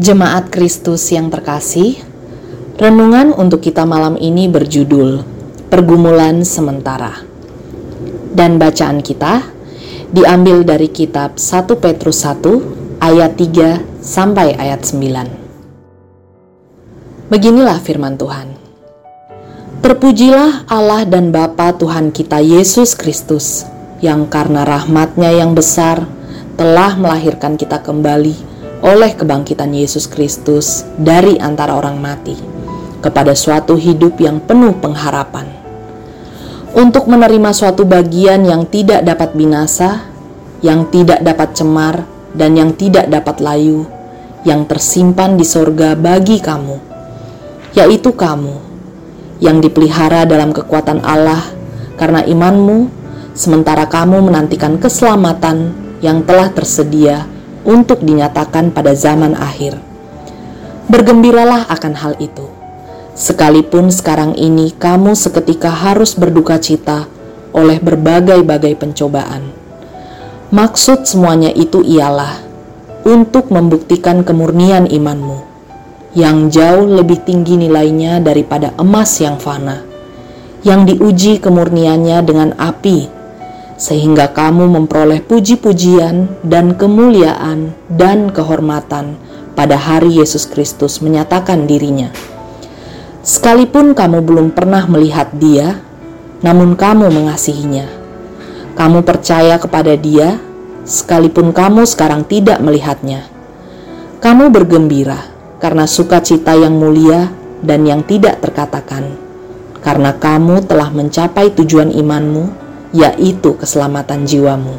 Jemaat Kristus yang terkasih, renungan untuk kita malam ini berjudul Pergumulan Sementara. Dan bacaan kita diambil dari kitab 1 Petrus 1 ayat 3 sampai ayat 9. Beginilah firman Tuhan. Terpujilah Allah dan Bapa Tuhan kita Yesus Kristus, yang karena rahmatnya yang besar telah melahirkan kita kembali oleh kebangkitan Yesus Kristus dari antara orang mati kepada suatu hidup yang penuh pengharapan. Untuk menerima suatu bagian yang tidak dapat binasa, yang tidak dapat cemar, dan yang tidak dapat layu, yang tersimpan di sorga bagi kamu, yaitu kamu yang dipelihara dalam kekuatan Allah karena imanmu, sementara kamu menantikan keselamatan yang telah tersedia untuk dinyatakan pada zaman akhir. Bergembiralah akan hal itu. Sekalipun sekarang ini kamu seketika harus berduka cita oleh berbagai-bagai pencobaan. Maksud semuanya itu ialah untuk membuktikan kemurnian imanmu yang jauh lebih tinggi nilainya daripada emas yang fana, yang diuji kemurniannya dengan api sehingga kamu memperoleh puji-pujian dan kemuliaan dan kehormatan pada hari Yesus Kristus menyatakan dirinya. Sekalipun kamu belum pernah melihat Dia, namun kamu mengasihinya. Kamu percaya kepada Dia, sekalipun kamu sekarang tidak melihatnya. Kamu bergembira karena sukacita yang mulia dan yang tidak terkatakan, karena kamu telah mencapai tujuan imanmu yaitu keselamatan jiwamu.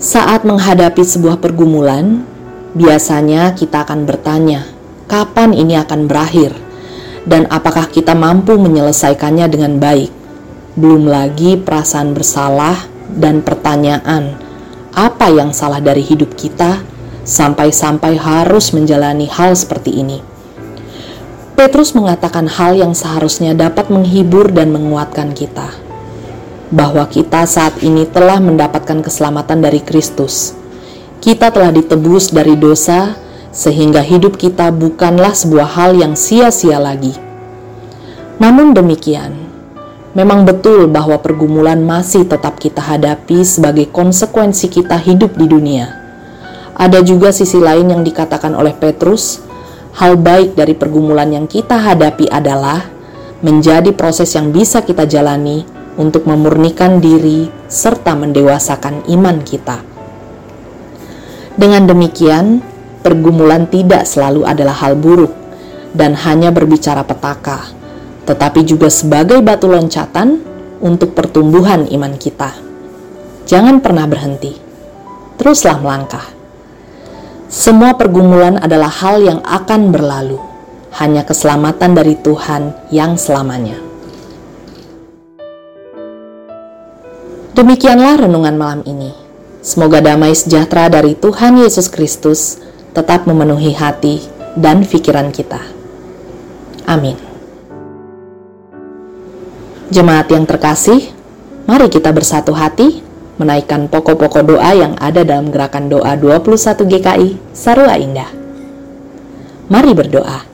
Saat menghadapi sebuah pergumulan, biasanya kita akan bertanya, kapan ini akan berakhir, dan apakah kita mampu menyelesaikannya dengan baik. Belum lagi perasaan bersalah dan pertanyaan, apa yang salah dari hidup kita sampai-sampai harus menjalani hal seperti ini. Petrus mengatakan hal yang seharusnya dapat menghibur dan menguatkan kita, bahwa kita saat ini telah mendapatkan keselamatan dari Kristus. Kita telah ditebus dari dosa, sehingga hidup kita bukanlah sebuah hal yang sia-sia lagi. Namun demikian, memang betul bahwa pergumulan masih tetap kita hadapi sebagai konsekuensi kita hidup di dunia. Ada juga sisi lain yang dikatakan oleh Petrus hal baik dari pergumulan yang kita hadapi adalah menjadi proses yang bisa kita jalani untuk memurnikan diri serta mendewasakan iman kita. Dengan demikian, pergumulan tidak selalu adalah hal buruk dan hanya berbicara petaka, tetapi juga sebagai batu loncatan untuk pertumbuhan iman kita. Jangan pernah berhenti, teruslah melangkah semua pergumulan adalah hal yang akan berlalu, hanya keselamatan dari Tuhan yang selamanya. Demikianlah renungan malam ini. Semoga damai sejahtera dari Tuhan Yesus Kristus tetap memenuhi hati dan pikiran kita. Amin. Jemaat yang terkasih, mari kita bersatu hati menaikkan pokok-pokok doa yang ada dalam gerakan doa 21 GKI Sarua Indah. Mari berdoa.